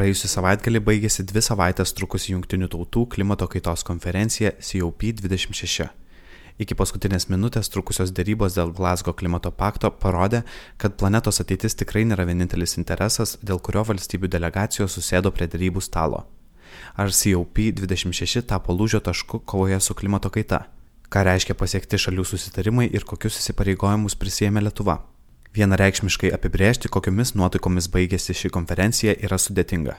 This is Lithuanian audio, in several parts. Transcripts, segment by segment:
Praėjusią savaitgalį baigėsi dvi savaitės trukusi Junktinių tautų klimato kaitos konferencija COP26. Iki paskutinės minutės trukusios dėrybos dėl Glasgow klimato pakto parodė, kad planetos ateitis tikrai nėra vienintelis interesas, dėl kurio valstybių delegacijos susėdo prie dėrybų stalo. Ar COP26 tapo lūžio tašku kovoje su klimato kaita? Ką reiškia pasiekti šalių susitarimai ir kokius įsipareigojimus prisėmė Lietuva? Vienareikšmiškai apibrėžti, kokiomis nuotaikomis baigėsi ši konferencija yra sudėtinga.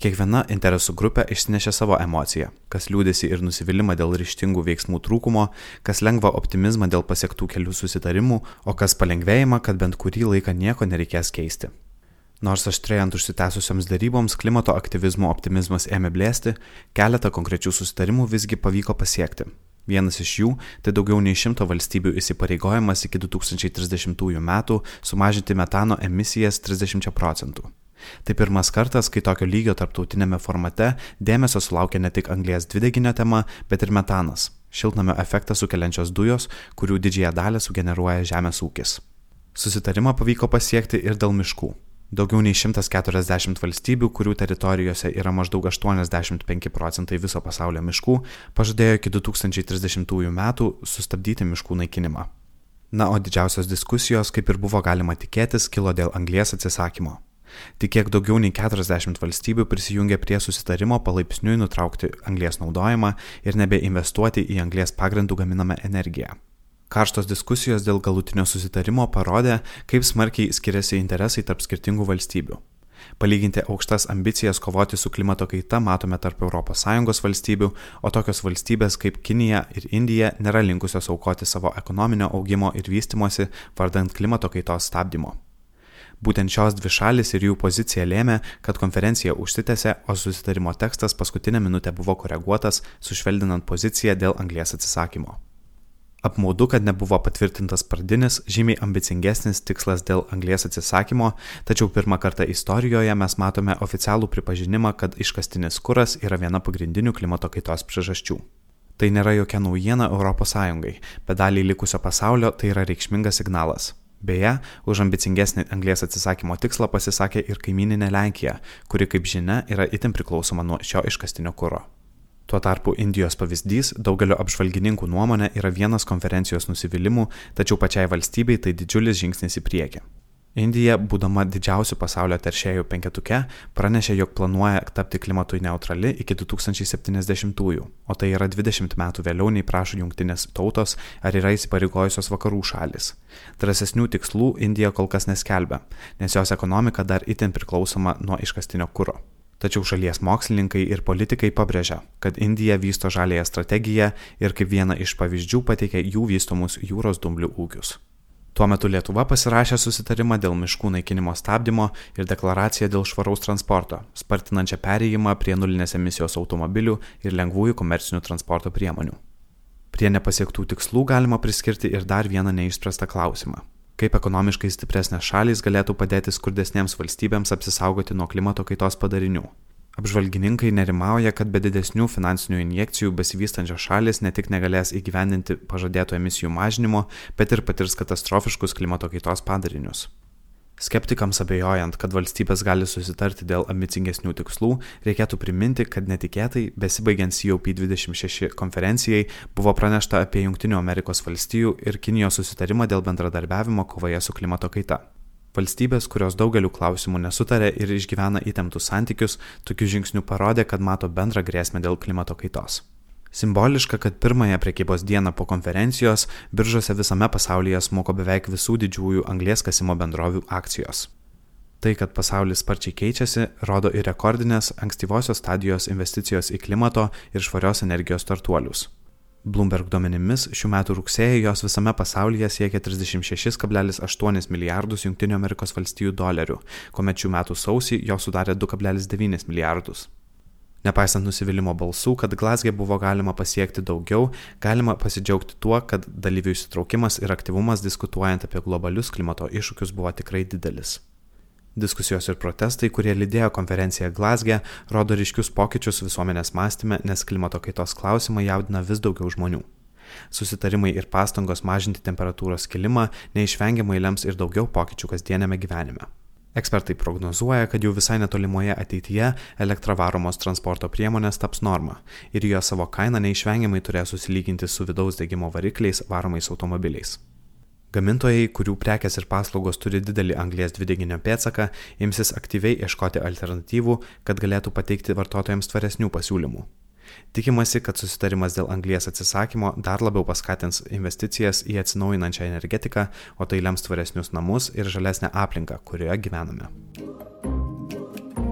Kiekviena interesų grupė išsinešė savo emociją, kas liūdėsi ir nusivylimą dėl ryštingų veiksmų trūkumo, kas lengva optimizmą dėl pasiektų kelių susitarimų, o kas palengvėjimą, kad bent kurį laiką nieko nereikės keisti. Nors aštrėjant užsitęsusioms daryboms klimato aktyvizmo optimizmas ėmė blėsti, keletą konkrečių susitarimų visgi pavyko pasiekti, Vienas iš jų - tai daugiau nei šimto valstybių įsipareigojimas iki 2030 metų sumažinti metano emisijas 30 procentų. Tai pirmas kartas, kai tokio lygio tarptautinėme formate dėmesio sulaukia ne tik anglės dvideginio tema, bet ir metanas - šiltnamio efektą sukeliančios dujos, kurių didžiąją dalį sugeneruoja žemės ūkis. Susitarimą pavyko pasiekti ir dėl miškų. Daugiau nei 140 valstybių, kurių teritorijose yra maždaug 85 procentai viso pasaulio miškų, pažadėjo iki 2030 metų sustabdyti miškų naikinimą. Na, o didžiausios diskusijos, kaip ir buvo galima tikėtis, kilo dėl anglies atsisakymo. Tik kiek daugiau nei 40 valstybių prisijungė prie susitarimo palaipsniui nutraukti anglies naudojimą ir nebeinvestuoti į anglies pagrindų gaminamą energiją. Karštos diskusijos dėl galutinio susitarimo parodė, kaip smarkiai skiriasi interesai tarp skirtingų valstybių. Palyginti aukštas ambicijas kovoti su klimato kaita matome tarp ES valstybių, o tokios valstybės kaip Kinija ir Indija nėra linkusios aukoti savo ekonominio augimo ir vystimosi vardant klimato kaitos stabdymo. Būtent šios dvi šalis ir jų pozicija lėmė, kad konferencija užsitęsė, o susitarimo tekstas paskutinę minutę buvo koreguotas, sušvelninant poziciją dėl anglės atsisakymo. Apmaudu, kad nebuvo patvirtintas pradinis, žymiai ambicingesnis tikslas dėl anglės atsisakymo, tačiau pirmą kartą istorijoje mes matome oficialų pripažinimą, kad iškastinis kuras yra viena pagrindinių klimato kaitos priežasčių. Tai nėra jokia naujiena ES, bet daliai likusio pasaulio tai yra reikšmingas signalas. Beje, už ambicingesnį anglės atsisakymo tikslą pasisakė ir kaimininė Lenkija, kuri, kaip žinia, yra itin priklausoma nuo šio iškastinio kuro. Tuo tarpu Indijos pavyzdys daugelio apžvalgininkų nuomonė yra vienas konferencijos nusivylimų, tačiau pačiai valstybei tai didžiulis žingsnis į priekį. Indija, būdama didžiausių pasaulio teršėjų penketuke, pranešė, jog planuoja tapti klimatui neutrali iki 2070-ųjų, o tai yra 20 metų vėliau nei prašo jungtinės tautos ar yra įsipareigojusios vakarų šalis. Drąsesnių tikslų Indija kol kas neskelbia, nes jos ekonomika dar itin priklausoma nuo iškastinio kuro. Tačiau šalies mokslininkai ir politikai pabrėžia, kad Indija vysto žalėją strategiją ir kaip vieną iš pavyzdžių pateikia jų vystomus jūros dumblių ūkius. Tuo metu Lietuva pasirašė susitarimą dėl miškų naikinimo stabdymo ir deklaraciją dėl švaraus transporto, spartinančią perėjimą prie nulinės emisijos automobilių ir lengvųjų komercinių transporto priemonių. Prie nepasiektų tikslų galima priskirti ir dar vieną neišspręstą klausimą kaip ekonomiškai stipresnės šalys galėtų padėti skurdesnėms valstybėms apsisaugoti nuo klimato kaitos padarinių. Apžvalgininkai nerimauja, kad be didesnių finansinių injekcijų besivystančios šalis ne tik negalės įgyvendinti pažadėto emisijų mažinimo, bet ir patirs katastrofiškus klimato kaitos padarinius. Skeptikams abejojant, kad valstybės gali susitarti dėl ambicingesnių tikslų, reikėtų priminti, kad netikėtai, besibaigiant COP26 konferencijai, buvo pranešta apie Junktinių Amerikos valstijų ir Kinijos susitarimą dėl bendradarbiavimo kovoje su klimato kaita. Valstybės, kurios daugeliu klausimų nesutarė ir išgyvena įtemptus santykius, tokių žingsnių parodė, kad mato bendrą grėsmę dėl klimato kaitos. Simboliška, kad pirmąją prekybos dieną po konferencijos biržose visame pasaulyje smoko beveik visų didžiųjų anglės kasimo bendrovių akcijos. Tai, kad pasaulis sparčiai keičiasi, rodo ir rekordinės ankstyvosios stadijos investicijos į klimato ir švarios energijos startuolius. Bloomberg duomenimis šių metų rugsėjį jos visame pasaulyje siekia 36,8 milijardus JAV dolerių, kuomet šių metų sausį jos sudarė 2,9 milijardus. Nepaisant nusivylimų balsų, kad Glasgė buvo galima pasiekti daugiau, galima pasidžiaugti tuo, kad dalyvių įsitraukimas ir aktyvumas diskutuojant apie globalius klimato iššūkius buvo tikrai didelis. Diskusijos ir protestai, kurie lydėjo konferenciją Glasgė, rodo ryškius pokyčius visuomenės mąstymę, nes klimato kaitos klausimai jaudina vis daugiau žmonių. Susitarimai ir pastangos mažinti temperatūros kilimą neišvengiamai lems ir daugiau pokyčių kasdienėme gyvenime. Ekspertai prognozuoja, kad jau visai netolimoje ateityje elektra varomos transporto priemonės taps norma ir jo savo kainą neišvengiamai turės susilyginti su vidaus degimo varikliais varomais automobiliais. Gamintojai, kurių prekes ir paslaugos turi didelį anglės dvideginio pėdsaką, imsis aktyviai ieškoti alternatyvų, kad galėtų pateikti vartotojams tvaresnių pasiūlymų. Tikimasi, kad susitarimas dėl anglies atsisakymo dar labiau paskatins investicijas į atsinaujinančią energetiką, o tai lems tvaresnius namus ir žalesnę aplinką, kurioje gyvename.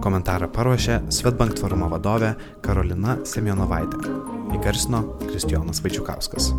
Komentarą paruošė Svetbank tvarumo vadovė Karolina Semionovaitė. Įgarsino Kristijonas Vaičiukauskas.